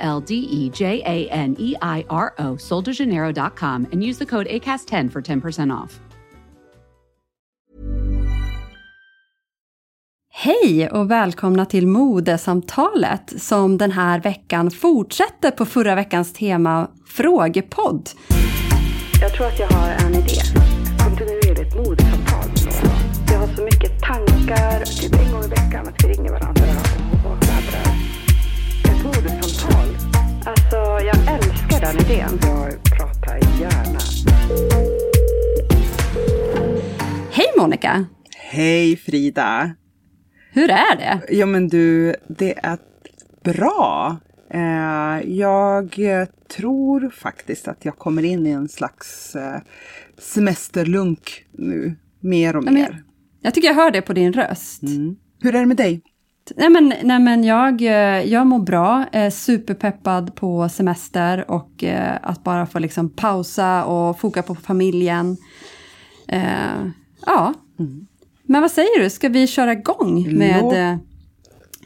L D E J A N E I R O, soldejaneiro.com, and use the code ACAST10 for 10% off. Hej och välkomna till modesamtalet som den här veckan fortsätter på förra veckans tema frågepodd. Jag tror att jag har en idé. Kontinuerligt modesamtal. Jag har så mycket tankar, typ en gång i veckan, att vi ringer varandra den idén. Jag pratar gärna. Hej Monica! Hej Frida! Hur är det? Ja men du, det är bra. Eh, jag tror faktiskt att jag kommer in i en slags eh, semesterlunk nu. Mer och Nej, men- mer. Jag tycker jag hör det på din röst. Mm. Hur är det med dig? Nej men, nej, men jag, eh, jag mår bra, är superpeppad på semester och eh, att bara få liksom pausa och foka på familjen. Eh, ja. Men vad säger du, ska vi köra igång med, Låt- eh,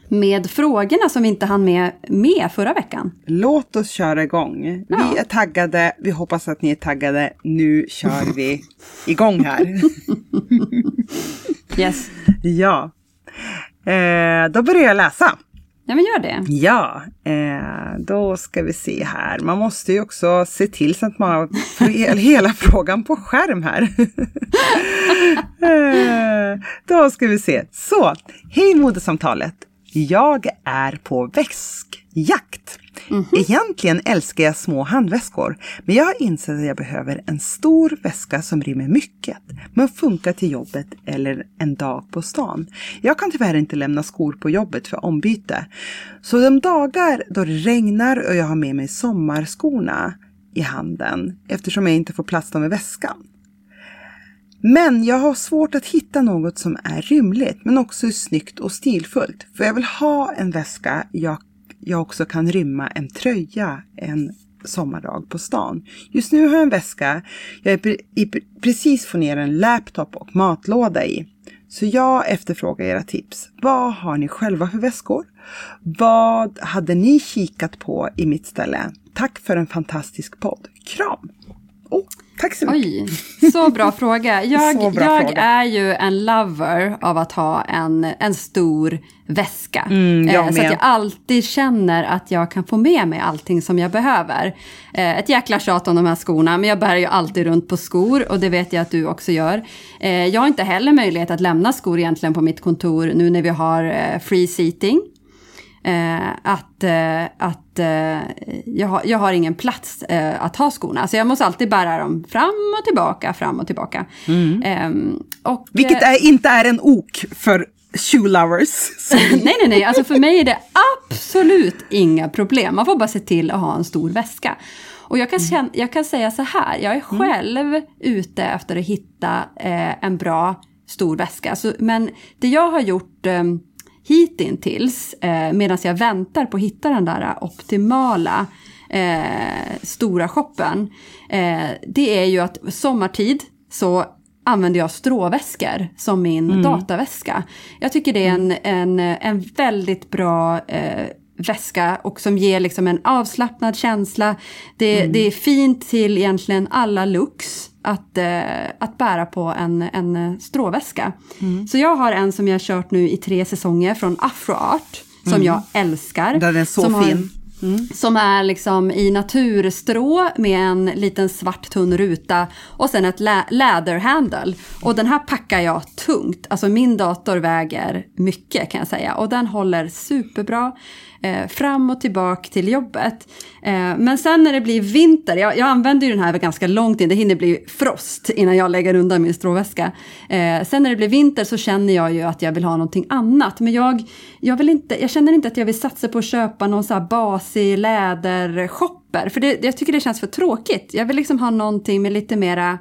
med frågorna som vi inte hann med, med förra veckan? Låt oss köra igång. Ja. Vi är taggade, vi hoppas att ni är taggade. Nu kör vi igång här. Yes. ja. Eh, då börjar jag läsa. Ja men gör det. Ja, eh, då ska vi se här. Man måste ju också se till så att man har he- hela frågan på skärm här. eh, då ska vi se. Så, hej modesamtalet. Jag är på väskjakt. Egentligen älskar jag små handväskor, men jag har insett att jag behöver en stor väska som rymmer mycket, men funkar till jobbet eller en dag på stan. Jag kan tyvärr inte lämna skor på jobbet för ombyte. Så de dagar då det regnar och jag har med mig sommarskorna i handen, eftersom jag inte får plats med väskan. Men jag har svårt att hitta något som är rymligt men också är snyggt och stilfullt. För jag vill ha en väska jag, jag också kan rymma en tröja en sommardag på stan. Just nu har jag en väska jag är precis får ner en laptop och matlåda i. Så jag efterfrågar era tips. Vad har ni själva för väskor? Vad hade ni kikat på i mitt ställe? Tack för en fantastisk podd. Kram! Oh, tack så mycket! Oj, så bra fråga. Jag, bra jag fråga. är ju en lover av att ha en, en stor väska. Mm, Eh, så att jag alltid känner att jag kan få med mig allting som jag behöver. Eh, Ett jäkla tjat om de här skorna, men jag bär ju alltid runt på skor och det vet jag att du också gör. Eh, Jag har inte heller möjlighet att lämna skor egentligen på mitt kontor nu när vi har eh, free seating. Eh, att eh, att eh, jag, har, jag har ingen plats eh, att ha skorna. Så jag måste alltid bära dem fram och tillbaka, fram och tillbaka. Ehm, och, Vilket eh, är, inte är en ok för shoe lovers. Nej, nej, nej. Alltså för mig är det absolut inga problem. Man får bara se till att ha en stor väska. Och jag kan, känna, jag kan säga så här, jag är själv ute efter att hitta eh, en bra stor väska. Så, men det jag har gjort hittills, eh, medan jag väntar på att hitta den där optimala eh, stora shoppen, eh, det är ju att sommartid så använder jag stråväskor som min dataväska. Jag tycker det är en, en, en väldigt bra eh, väska och som ger liksom en avslappnad känsla. Det, det är fint till egentligen alla looks att, eh, att bära på en, en stråväska. Så jag har en som jag kört nu i tre säsonger från Afroart. Som jag älskar. Den är så som har- fin. som är liksom i naturstrå med en liten svart tunn ruta och sen ett lä- läderhandle. Och den här packar jag tungt. Alltså min dator väger mycket kan jag säga och den håller superbra eh, fram och tillbaka till jobbet. Eh, men sen när det blir vinter, jag, jag använder ju den här ganska långt in, det hinner bli frost innan jag lägger undan min stråväska. Eh, sen när det blir vinter så känner jag ju att jag vill ha någonting annat. Men jag, jag, vill inte, jag känner inte att jag vill satsa på att köpa någon så här basig lädershopper. För det, jag tycker det känns för tråkigt. Jag vill liksom ha någonting med lite mera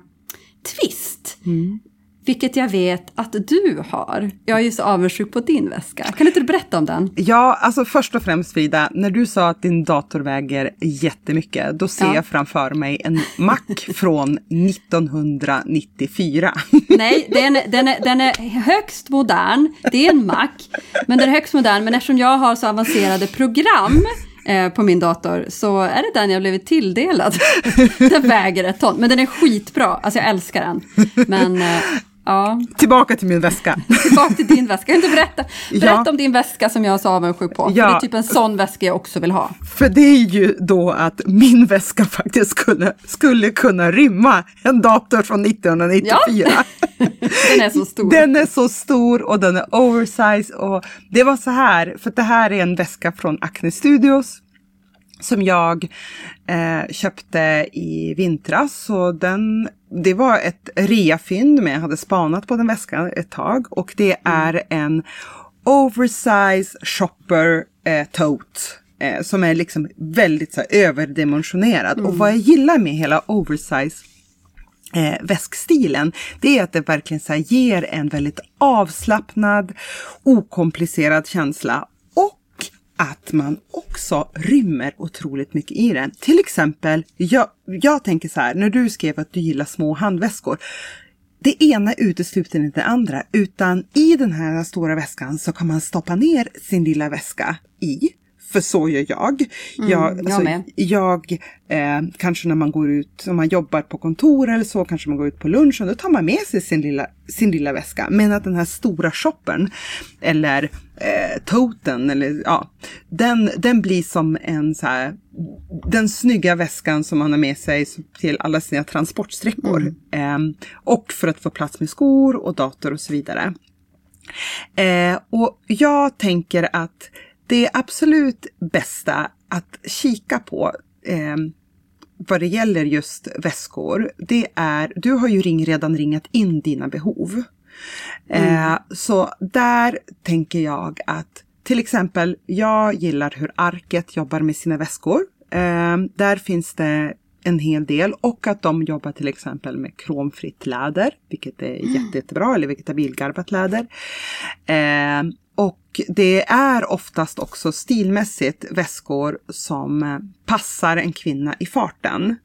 twist. Mm. Vilket jag vet att du har. Jag är ju så avundsjuk på din väska. Kan inte du berätta om den? Ja, alltså först och främst Frida, när du sa att din dator väger jättemycket, då ser ja. jag framför mig en Mac från 1994. Nej, den, den, är, den är högst modern. Det är en Mac, men den är högst modern. Men eftersom jag har så avancerade program eh, på min dator så är det den jag blivit tilldelad. den väger ett ton, men den är skitbra. Alltså jag älskar den. Men eh, Ja. Tillbaka till min väska. Tillbaka till din väska. Kan du berätta, berätta ja. om din väska som jag är så avundsjuk på? Ja. det är typ en sån väska jag också vill ha. För det är ju då att min väska faktiskt skulle, skulle kunna rymma en dator från 1994. Ja. den är så stor. Den är så stor och den är oversize. Och det var så här, för det här är en väska från Acne Studios som jag eh, köpte i vintras. Så den, det var ett reafynd, men jag hade spanat på den väskan ett tag. Och det mm. är en oversize shopper eh, tote. Eh, som är liksom väldigt så här, överdimensionerad. Mm. Och vad jag gillar med hela oversize eh, väskstilen, det är att det verkligen så ger en väldigt avslappnad, okomplicerad känsla att man också rymmer otroligt mycket i den. Till exempel, jag, jag tänker så här, när du skrev att du gillar små handväskor. Det ena utesluter inte det andra, utan i den här stora väskan så kan man stoppa ner sin lilla väska i för så gör jag. Mm, jag, jag, alltså, jag eh, kanske när man går ut, om man jobbar på kontor eller så, kanske man går ut på lunchen, då tar man med sig sin lilla, sin lilla väska. Men att den här stora shoppen eller eh, toten, eller ja, den, den blir som en så här, den snygga väskan som man har med sig till alla sina transportsträckor. Mm. Eh, och för att få plats med skor och dator och så vidare. Eh, och jag tänker att det absolut bästa att kika på eh, vad det gäller just väskor, det är, du har ju ring, redan ringat in dina behov. Mm. Eh, så där tänker jag att till exempel, jag gillar hur Arket jobbar med sina väskor. Eh, där finns det en hel del och att de jobbar till exempel med kromfritt läder, vilket är mm. jätte, jättebra, eller vegetabilgarvat läder. Eh, och det är oftast också stilmässigt väskor som eh, passar en kvinna i farten.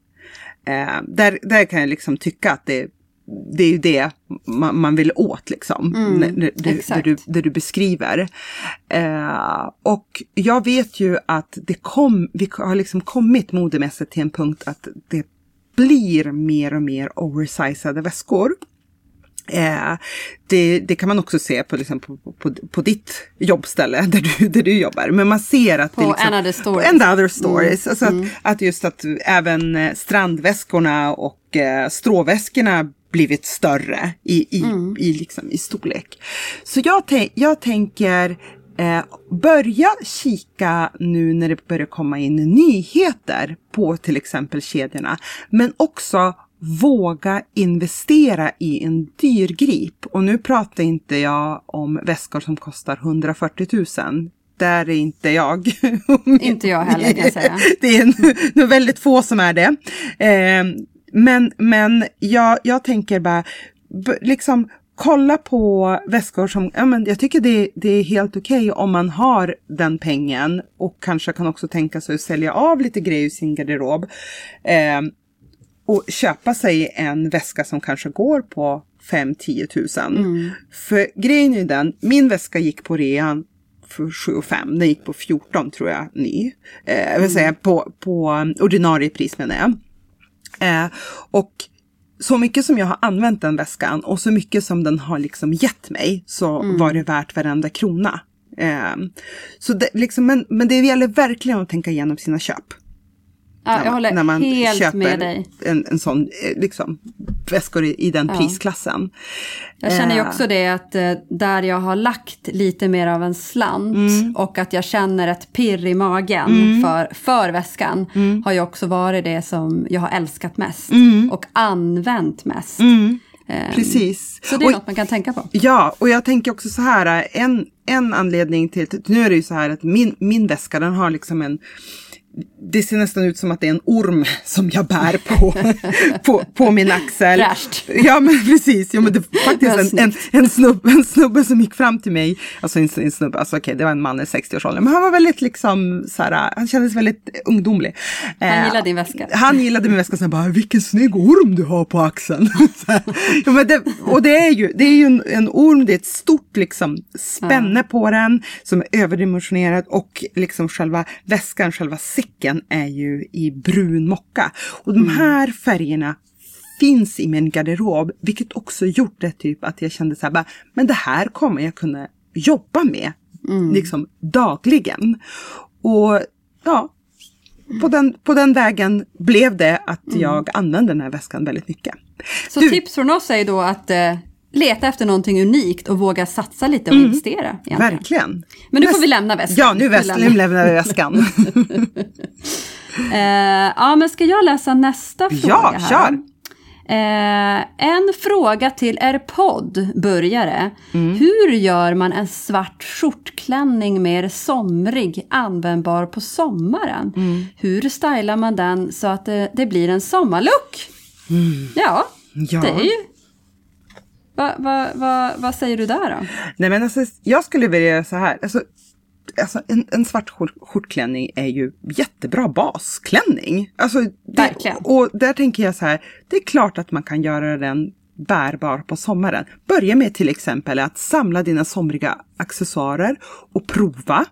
Eh, där, där kan jag liksom tycka att det, det är ju det man, man vill åt liksom. Mm, det, det, du, det du beskriver. Eh, och jag vet ju att det kom, vi har liksom kommit modemässigt till en punkt att det blir mer och mer oversizade väskor. Eh, det, det, kan man också se på, liksom, på, på, på, ditt jobbställe där du, där du jobbar. Men man ser att på det liksom, Another Stories. And other stories. Mm. Alltså att, mm. att, just att även eh, strandväskorna och eh, stråväskorna blivit större i, i, mm. i, liksom, i storlek. Så jag, jag tänker eh, börja kika nu när det börjar komma in nyheter på till exempel kedjorna. Men också våga investera i en dyrgrip. Och nu pratar inte jag om väskor som kostar 140 000. Där är inte jag. inte jag heller kan jag säga. Det är nog väldigt få som är det. Eh, men men jag, jag tänker bara, liksom kolla på väskor som, ja men jag tycker det, det är helt okej okay om man har den pengen och kanske kan också tänka sig att sälja av lite grejer i sin garderob. Eh, och köpa sig en väska som kanske går på 5-10 tusen. Mm. För grejen är den, min väska gick på rean för 7 5. Den gick på 14 tror jag ny. Eh, jag vill mm. säga på, på ordinarie pris menar jag. Eh, och så mycket som jag har använt den väskan och så mycket som den har liksom gett mig så mm. var det värt varenda krona. Eh, så det, liksom, men, men det gäller verkligen att tänka igenom sina köp. Ja, jag när, håller när man helt köper med dig. En, en sån, eh, liksom, väskor i, i den Ja. prisklassen. Jag känner ju Eh. också det att eh, där jag har lagt lite mer av en slant Mm. och att jag känner ett pirr i magen för, för väskan Mm. har ju också varit det som jag har älskat mest och använt mest. Eh, Precis. Så det är Och- något man kan tänka på. Ja, och jag tänker också så här, en, en anledning till, nu är det ju så här att min, min väska den har liksom en, det ser nästan ut som att det är en orm som jag bär på, på, på min axel. Fräscht. Ja men precis, ja, men det var faktiskt en, en, en, snubbe, en snubbe som gick fram till mig, alltså en, en snubbe, alltså okej det var en man i 60-årsåldern, men han var väldigt liksom så här, han kändes väldigt ungdomlig. Han Eh, gillade din väska. han gillade min väska sen bara, vilken snygg orm du har på axeln. Så ja, men det, och det är ju, det är ju en, en orm, det är ett stort liksom spänne på den som är överdimensionerat och liksom själva väskan, själva säcken är ju i brun mocka. Och de här färgerna finns i min garderob, vilket också gjort det typ att jag kände så här, bara, men det här kommer jag kunna jobba med liksom dagligen. Och ja, på den, på den vägen blev det att jag använde den här väskan väldigt mycket. Så Du- tips från oss är då att eh, leta efter någonting unikt och våga satsa lite och investera. Egentligen. Verkligen. Men nu får Näst- vi lämna väskan. Ja, nu väst, lämnar. nu lämnar vi väskan. Eh, ja, men ska jag läsa nästa fråga Ja, här? kör. Eh, en fråga till er podd, börjare. Mm. Hur gör man en svart skjortklänning mer somrig, användbar på sommaren? Mm. Hur stylar man den så att det, det blir en sommarlook? Ja, Mm. Ja. det är ju... Va, va, va, vad säger du där då? Nej men alltså, jag skulle vilja göra så här. Alltså, alltså en, en svart skjort, skjortklänning är ju jättebra basklänning. Alltså, det, Verkligen. Och där tänker jag så här, det är klart att man kan göra den bärbar på sommaren. Börja med till exempel att samla dina somriga accessoarer och prova.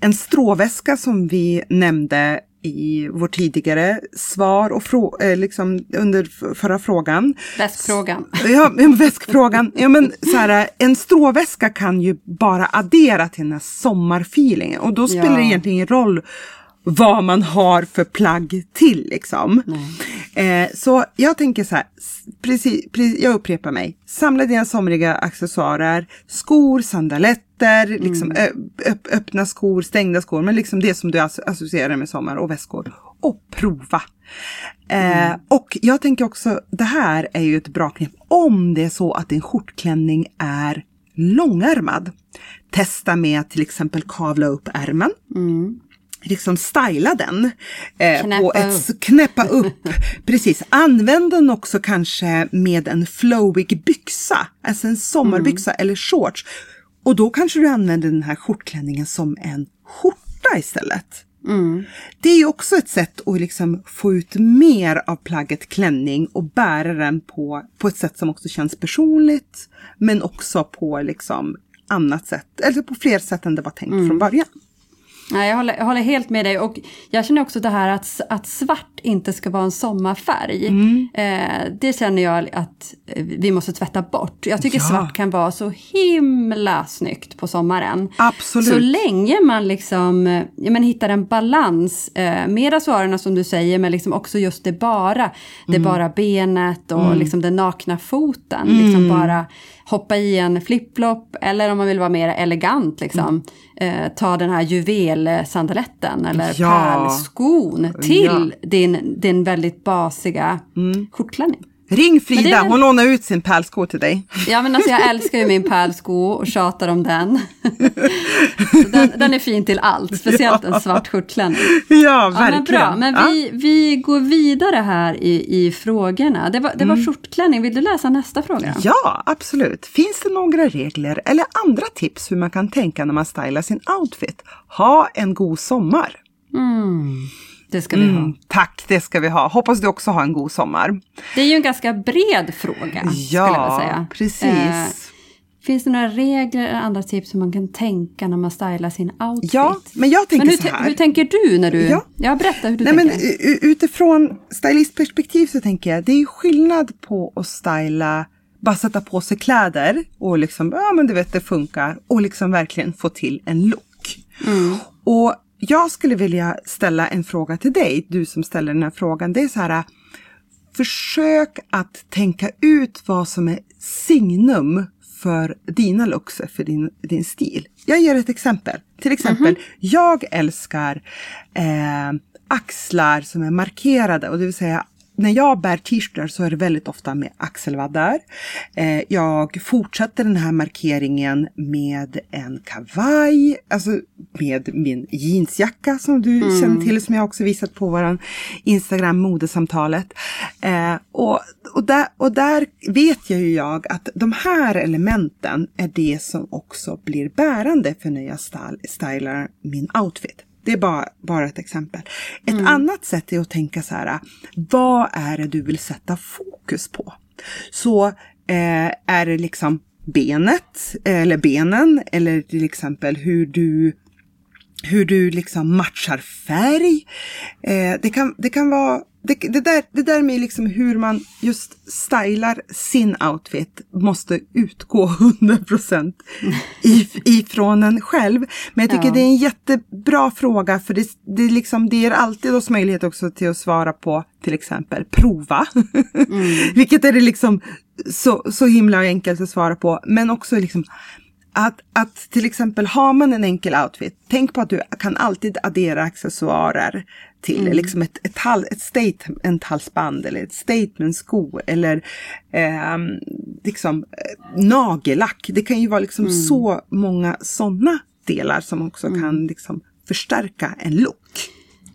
En stråväska som vi nämnde i vår tidigare svar och frå- eh, liksom under förra frågan. Väskfrågan. Ja, väskfrågan. Ja, men så här, en stråväska kan ju bara addera till den här sommarfeelingen och då spelar Ja. det egentligen ingen roll vad man har för plagg till liksom. Eh, så jag tänker så här, precis, precis, jag upprepar mig. Samla dina somriga accessoarer, skor, sandaletter, liksom ö, öpp, öppna skor, stängda skor, men liksom det som du asso- associerar med sommar och väskor. Och prova. Eh, och jag tänker också, det här är ju ett bra knep om det är så att din skjortklänning är långärmad. Testa med att till exempel kavla upp ärmen liksom styla den. Eh, Knäppa på ett, knäppa upp. Precis. Använd den också kanske med en flowig byxa. Alltså en sommarbyxa eller shorts. Och då kanske du använder den här skjortklänningen som en skjorta istället. Det är ju också ett sätt att liksom få ut mer av plagget klänning och bära den på, på ett sätt som också känns personligt. Men också på liksom annat sätt, eller på fler sätt än det var tänkt från början. Nej, jag håller, jag håller helt med dig. Och jag känner också det här att, att svart inte ska vara en sommarfärg. Mm. Eh, det känner jag att eh, vi måste tvätta bort. Jag tycker Ja. svart kan vara så himla snyggt på sommaren. Absolut. Så länge man liksom, eh, ja, men hittar en balans eh, med accessoarerna som du säger, men liksom också just det bara. Det Mm. bara benet och liksom den nakna foten. Liksom bara hoppa i en flipflop eller om man vill vara mer elegant, liksom, eh, ta den här juvelsandaletten eller Ja. pärlskon till Ja. din, din väldigt basiga skjortklänning. Ring Frida, väl- hon lånar ut sin pärlsko till dig. Ja men alltså jag älskar ju min pärlsko och tjatar om den. Den, den är fin till allt, speciellt en svart skjortklänning. Ja, Ja, verkligen. men bra, men Ja. vi, vi går vidare här i, i frågorna. Det var, det var skjortklänning, vill du läsa nästa fråga? Ja, absolut. Finns det några regler eller andra tips hur man kan tänka när man stylar sin outfit? Ha en god sommar. Det ska vi ha. Mm, tack, det ska vi ha. Hoppas du också har en god sommar. Det är ju en ganska bred fråga, skulle jag vilja Ja, säga. precis. Eh, finns det några regler eller andra tips hur man kan tänka när man stylar sin outfit? Ja, men jag tänker Men hur, så här. hur tänker du när du... Ja. Ja, berätta hur du Nej, men tänker. u- utifrån stylistperspektiv så tänker jag, det är skillnad på att styla, bara sätta på sig kläder och liksom, ja men du vet det funkar och liksom verkligen få till en look. Och jag skulle vilja ställa en fråga till dig, du som ställer den här frågan. Det är så här, försök att tänka ut vad som är signum för dina looks, för din, din stil. Jag ger ett exempel. Till exempel, jag älskar eh, axlar som är markerade och det vill säga när jag bär t-shirtar så är det väldigt ofta med axelvaddar. Eh, jag fortsätter den här markeringen med en kavaj, alltså med min jeansjacka som du Mm. känner till, som jag också visat på våran Instagram modesamtalet. Eh, och, och, där, och där vet jag ju jag att de här elementen är det som också blir bärande för när jag styl- stylar min outfit. Det är bara, bara ett exempel. Ett Mm. annat sätt är att tänka så här, vad är det du vill sätta fokus på? Så eh, är det liksom benet eller benen eller till exempel hur du hur du liksom matchar färg. Eh, det, kan, det kan vara det, det, där, det där med liksom hur man just stylar sin outfit måste utgå 100% if, ifrån en själv. Men jag tycker Ja. det är en jättebra fråga för det, det, liksom, det ger alltid oss möjlighet också till att svara på till exempel prova. Vilket är det liksom så, så himla enkelt att svara på. Men också liksom att, att till exempel har man en enkel outfit, tänk på att du kan alltid addera accessoarer till liksom ett, ett, hal, ett statement-halsband eller ett statement-sko eller ehm, liksom eh, nagellack. Det kan ju vara liksom så många sådana delar som också kan liksom förstärka en look.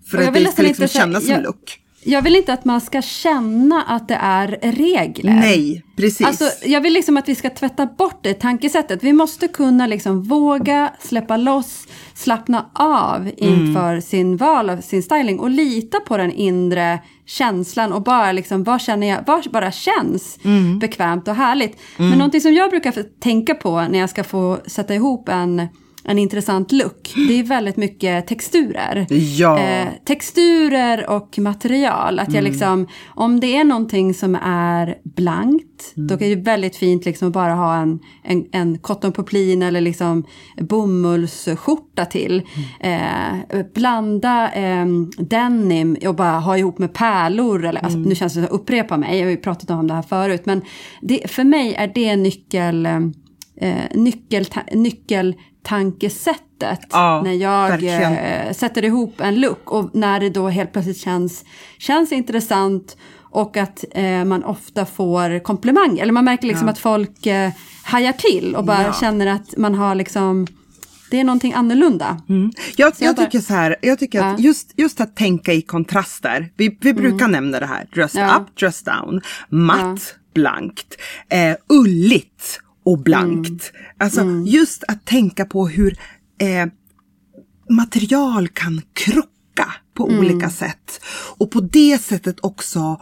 För att det ska liksom kännas som en look. Jag vill inte att man ska känna att det är regler. Nej, precis. Alltså, jag vill liksom att vi ska tvätta bort det tankesättet. Vi måste kunna liksom våga släppa loss, slappna av inför Mm. sin val av sin styling och lita på den inre känslan och bara liksom, vad känner jag, vad bara känns Mm. bekvämt och härligt. Men någonting som jag brukar tänka på när jag ska få sätta ihop en en intressant look. Det är väldigt mycket texturer. Ja. Eh, texturer och material. Att jag liksom, om det är någonting som är blankt, då är det väldigt fint liksom att bara ha en, en, en cotton poplin eller liksom bomullsskjorta till. Eh, blanda eh, denim och bara ha ihop med pärlor. Eller, alltså, nu känns det som att jag upprepar mig, jag har ju pratat om det här förut. Men det, för mig är det nyckel... Eh, nyckel, nyckeltankesättet Ja, när jag verkligen. eh, sätter ihop en look och när det då helt plötsligt känns, känns intressant och att eh, man ofta får komplimang. Eller man märker liksom att folk eh, hajar till och bara Ja. känner att man har liksom, det är någonting annorlunda. Mm. Jag, jag jag bara- tycker så här, jag tycker att Ja. Mm. just, just att tänka i kontraster. Vi, vi brukar nämna det här, dress Ja. up, dress down, matt, blankt, eh, ulligt och blankt. Mm. Alltså just att tänka på hur eh, material kan krocka på Mm. olika sätt. Och på det sättet också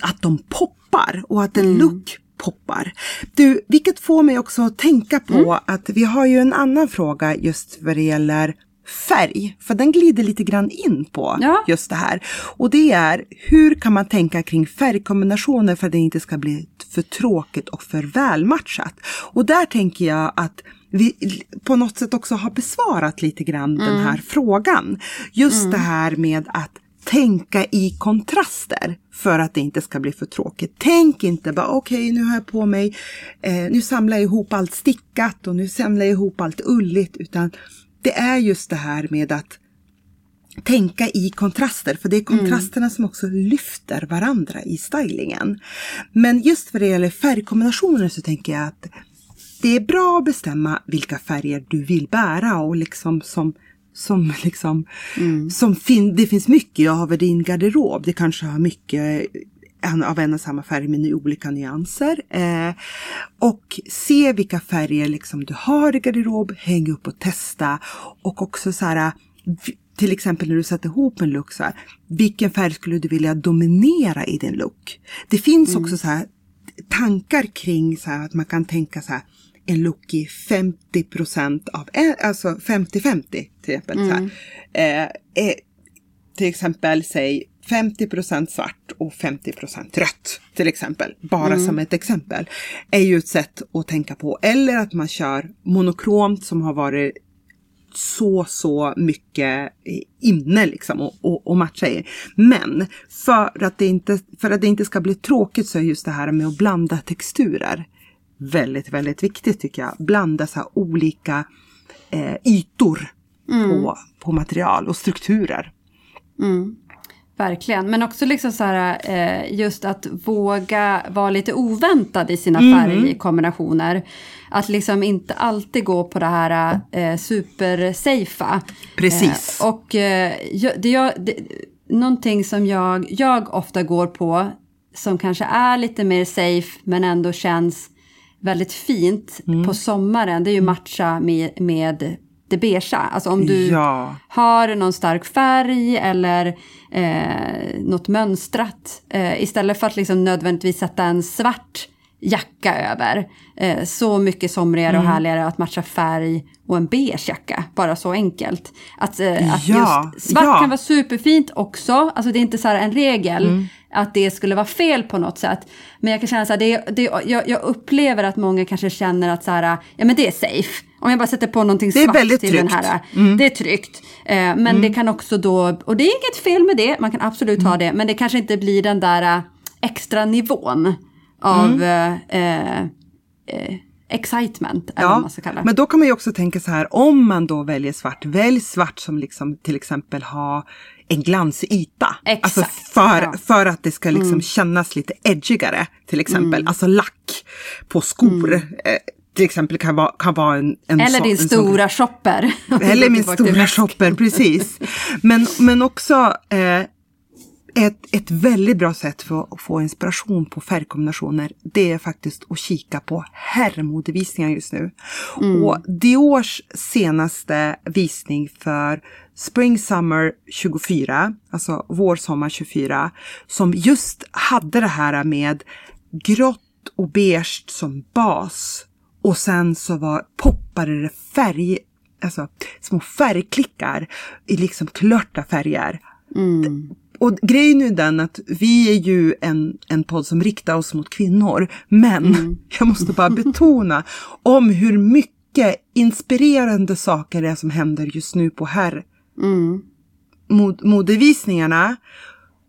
att de poppar och att en look poppar. Du, vilket får mig också att tänka på att vi har ju en annan fråga just vad det gäller färg. För den glider lite grann in på Ja. just det här. Och det är hur kan man tänka kring färgkombinationer för att det inte ska bli för tråkigt och för välmatchat. Och där tänker jag att vi på något sätt också har besvarat lite grann den här frågan. Just det här med att tänka i kontraster för att det inte ska bli för tråkigt. Tänk inte bara okej nu har jag på mig, eh, nu samlar jag ihop allt stickat och nu samlar jag ihop allt ulligt utan det är just det här med att tänka i kontraster, för det är kontrasterna som också lyfter varandra i stylingen. Men just för det gäller färgkombinationer så tänker jag att det är bra att bestämma vilka färger du vill bära och liksom som som liksom, som fin, det finns mycket av i din garderob. Det kanske har mycket av en och samma färg med olika nyanser. Eh, och se vilka färger liksom du har i garderob, häng upp och testa. Och också så här, till exempel när du sätter ihop en look så här, vilken färg skulle du vilja dominera i din look? Det finns också så här tankar kring så här att man kan tänka så här en look i 50 procent av, alltså 50-50 till exempel. Så här. Eh, eh, till exempel säg 50 procent svart och 50 procent rött till exempel. Bara som ett exempel. Är ju ett sätt att tänka på. Eller att man kör monokromt som har varit så, så mycket inne liksom och, och, och matcha i. Men för att, det inte, för att det inte ska bli tråkigt så är just det här med att blanda texturer väldigt, väldigt viktigt tycker jag. Blanda så olika eh, ytor på, på material och strukturer. Verkligen, men också liksom så här, eh, just att våga vara lite oväntad i sina färgkombinationer. Att liksom inte alltid gå på det här eh, supersafea. Precis. Eh, och eh, det, jag, det, någonting som jag, jag ofta går på, som kanske är lite mer safe men ändå känns väldigt fint på sommaren, det är ju matcha med, med det beigea. Alltså om du Ja. har någon stark färg eller eh, något mönstrat. Eh, istället för att liksom nödvändigtvis sätta en svart jacka över. Eh, så mycket somrigare och härligare att matcha färg och en beige jacka. Bara så enkelt. Att, eh, att Ja, just svart ja. kan vara superfint också. Alltså det är inte så här en regel att det skulle vara fel på något sätt. Men jag kan känna så här, det, det, jag, jag upplever att många kanske känner att så här, ja men det är safe. Om jag bara sätter på någonting Det är svart väldigt till den tryggt. här. Det är tryggt. Eh, men det kan också då, och det är inget fel med det, man kan absolut ha det, men det kanske inte blir den där eh, extra nivån av eh, eh, eh, excitement, eller vad man ska kalla det. men då kan man ju också tänka så här, om man då väljer svart, välj svart som liksom till exempel har en glansig yta. Exakt, Alltså för, ja. för att det ska liksom kännas lite edgigare till exempel. Alltså lack på skor. Eh, till exempel kan vara, kan vara en, en Eller så- din en sån- stora shopper. Eller min stora shopper, precis. Men, men också eh, ett, ett väldigt bra sätt för att få inspiration på färgkombinationer, det är faktiskt att kika på herrmodevisningar just nu. Och Diors senaste visning för Spring Summer 24, alltså vår sommar 24, som just hade det här med grått och beige som bas. Och sen så var poppade det färg, alltså små färgklickar i liksom klörta färger. Och grejen är den att vi är ju en, en podd som riktar oss mot kvinnor. Men jag måste bara betona om hur mycket inspirerande saker det är som händer just nu på herr mod, modevisningarna.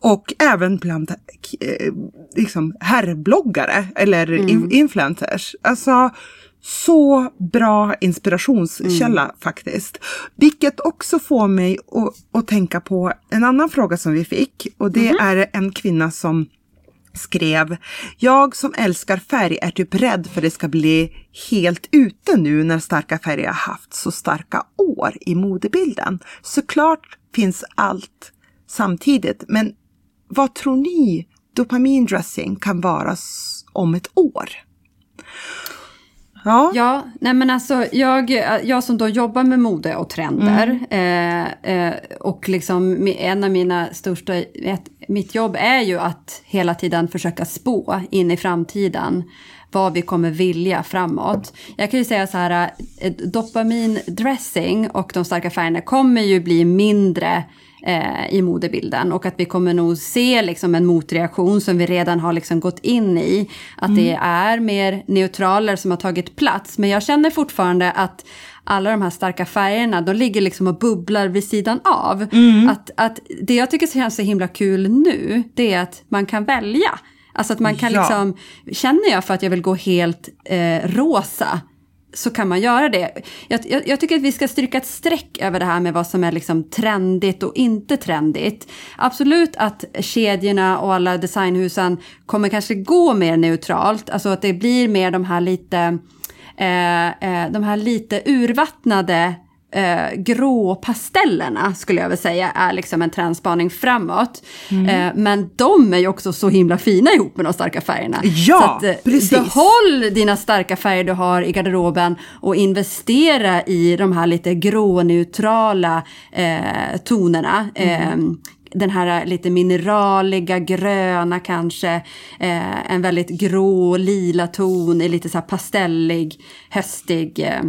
Och även bland eh, liksom herrbloggare eller in, influencers. Alltså så bra inspirationskälla faktiskt. Vilket också får mig att, att tänka på en annan fråga som vi fick. Och det är en kvinna som skrev Jag som älskar färg är typ rädd för det ska bli helt ute nu när starka färger har haft så starka år i modebilden. Såklart finns allt samtidigt, men vad tror ni dopamindressing kan vara om ett år? Ja, Ja, nej men alltså jag, jag som då jobbar med mode och trender eh, eh, och liksom en av mina största, ett, mitt jobb är ju att hela tiden försöka spå in i framtiden vad vi kommer vilja framåt. Jag kan ju säga så här, eh, dopamindressing och de starka färgerna kommer ju bli mindre eh, i modebilden och att vi kommer nog se liksom en motreaktion som vi redan har liksom gått in i. Att det är mer neutraler som har tagit plats. Men jag känner fortfarande att alla de här starka färgerna, de ligger liksom och bubblar vid sidan av. Att, att det jag tycker känns så himla kul nu, det är att man kan välja. Alltså att man kan Ja. liksom, känner jag för att jag vill gå helt eh, rosa, så kan man göra det. Jag, jag, jag tycker att vi ska stryka ett streck över det här med vad som är liksom trendigt och inte trendigt. Absolut att kedjorna och alla designhusen kommer kanske gå mer neutralt, alltså att det blir mer de här lite, eh, eh, de här lite urvattnade eh, grå pastellerna skulle jag väl säga är liksom en trendspaning framåt. Eh, men de är ju också så himla fina ihop med de starka färgerna. Ja, så att, eh, precis. Behåll dina starka färger du har i garderoben och investera i de här lite gråneutrala eh, tonerna. Eh, den här lite mineraliga, gröna kanske. Eh, en väldigt grå, lila ton i lite så pastellig, höstig eh,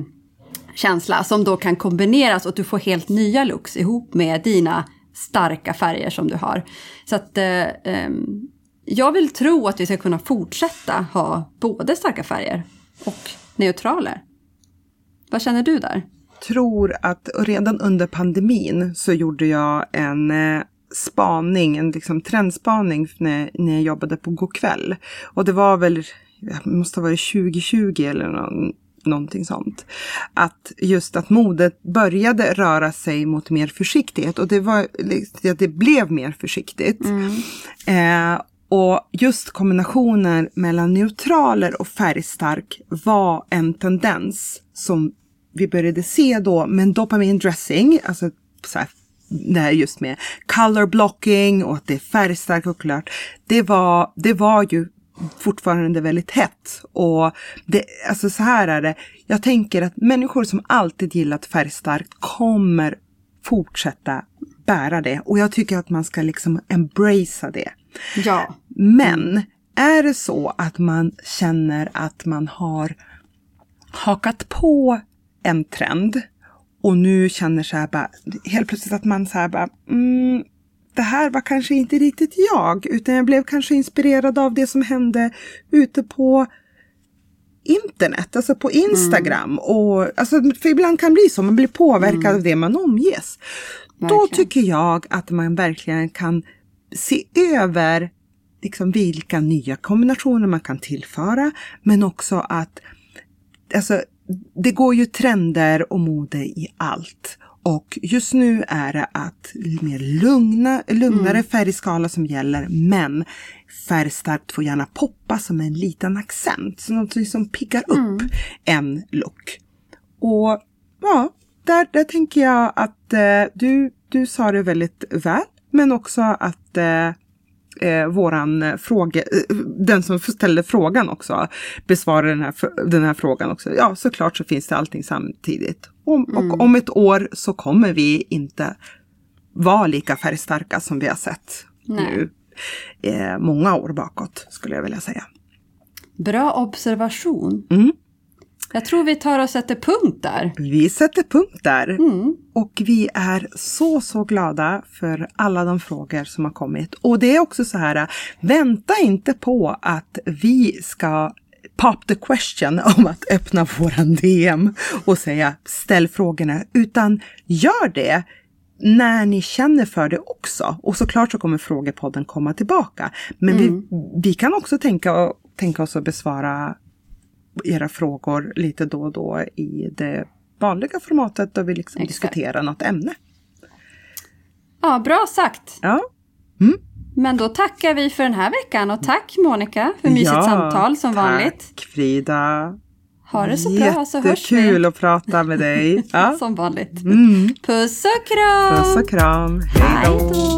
känsla som då kan kombineras och att du får helt nya looks ihop med dina starka färger som du har. Så att eh, ehm, jag vill tro att vi ska kunna fortsätta ha både starka färger och neutraler. Vad känner du där? tror att redan under pandemin så gjorde jag en eh, spaning, en liksom trendspaning när, när jag jobbade på Go'kväll. Och det var väl, det måste ha varit 2020 eller någon, någonting sånt. Att just att modet började röra sig mot mer försiktighet och det, var, det blev mer försiktigt. Eh, och just kombinationen mellan neutraler och färgstark var en tendens som vi började se då, men dopamin dressing, alltså så här, det här just med color blocking och att det är färgstarkt och klart. Det var, det var ju fortfarande väldigt hett. Och det, alltså så här är det. Jag tänker att människor som alltid gillat färgstarkt kommer fortsätta bära det. Och jag tycker att man ska liksom embracea det. Ja. Men är det så att man känner att man har hakat på en trend och nu känner så här bara, helt plötsligt att man så här bara, mm, det här var kanske inte riktigt jag, utan jag blev kanske inspirerad av det som hände ute på internet, alltså på Instagram. Mm. Och, alltså, för ibland kan det bli så, man blir påverkad mm. av det man omges. Verkligen. Då tycker jag att man verkligen kan se över liksom vilka nya kombinationer man kan tillföra, men också att alltså, det går ju trender och mode i allt. Och just nu är det att mer lugna, lugnare mm. färgskala som gäller, men färgstarkt får gärna poppa som en liten accent. Så något som piggar upp mm. en look. Och ja, där, där tänker jag att eh, du, du sa det väldigt väl, men också att eh, eh, våran fråga, eh, den som ställde frågan också besvarar den här, den här frågan också. Ja, såklart så finns det allting samtidigt. Och, mm. och om ett år så kommer vi inte vara lika färgstarka som vi har sett Nej. nu eh, många år bakåt skulle jag vilja säga. Bra observation. Mm. Jag tror vi tar och sätter punkt där. Vi sätter punkt där. Mm. Och vi är så, så glada för alla de frågor som har kommit. Och det är också så här, vänta inte på att vi ska pop the question om att öppna våran DM och säga ställ frågorna, utan gör det när ni känner för det också. Och såklart så kommer frågepodden komma tillbaka. Men mm. vi, vi kan också tänka, tänka oss att besvara era frågor lite då och då i det vanliga formatet där vi liksom diskuterar något ämne. Ja, bra sagt! Ja. Mm. Men då tackar vi för den här veckan och tack Monica för mysigt ja, samtal som tack, vanligt. Tack Frida! Ha det så bra så hörs vi. Jättekul att prata med dig. Ja. som vanligt. Mm. Puss och kram! Puss och kram. Hej då!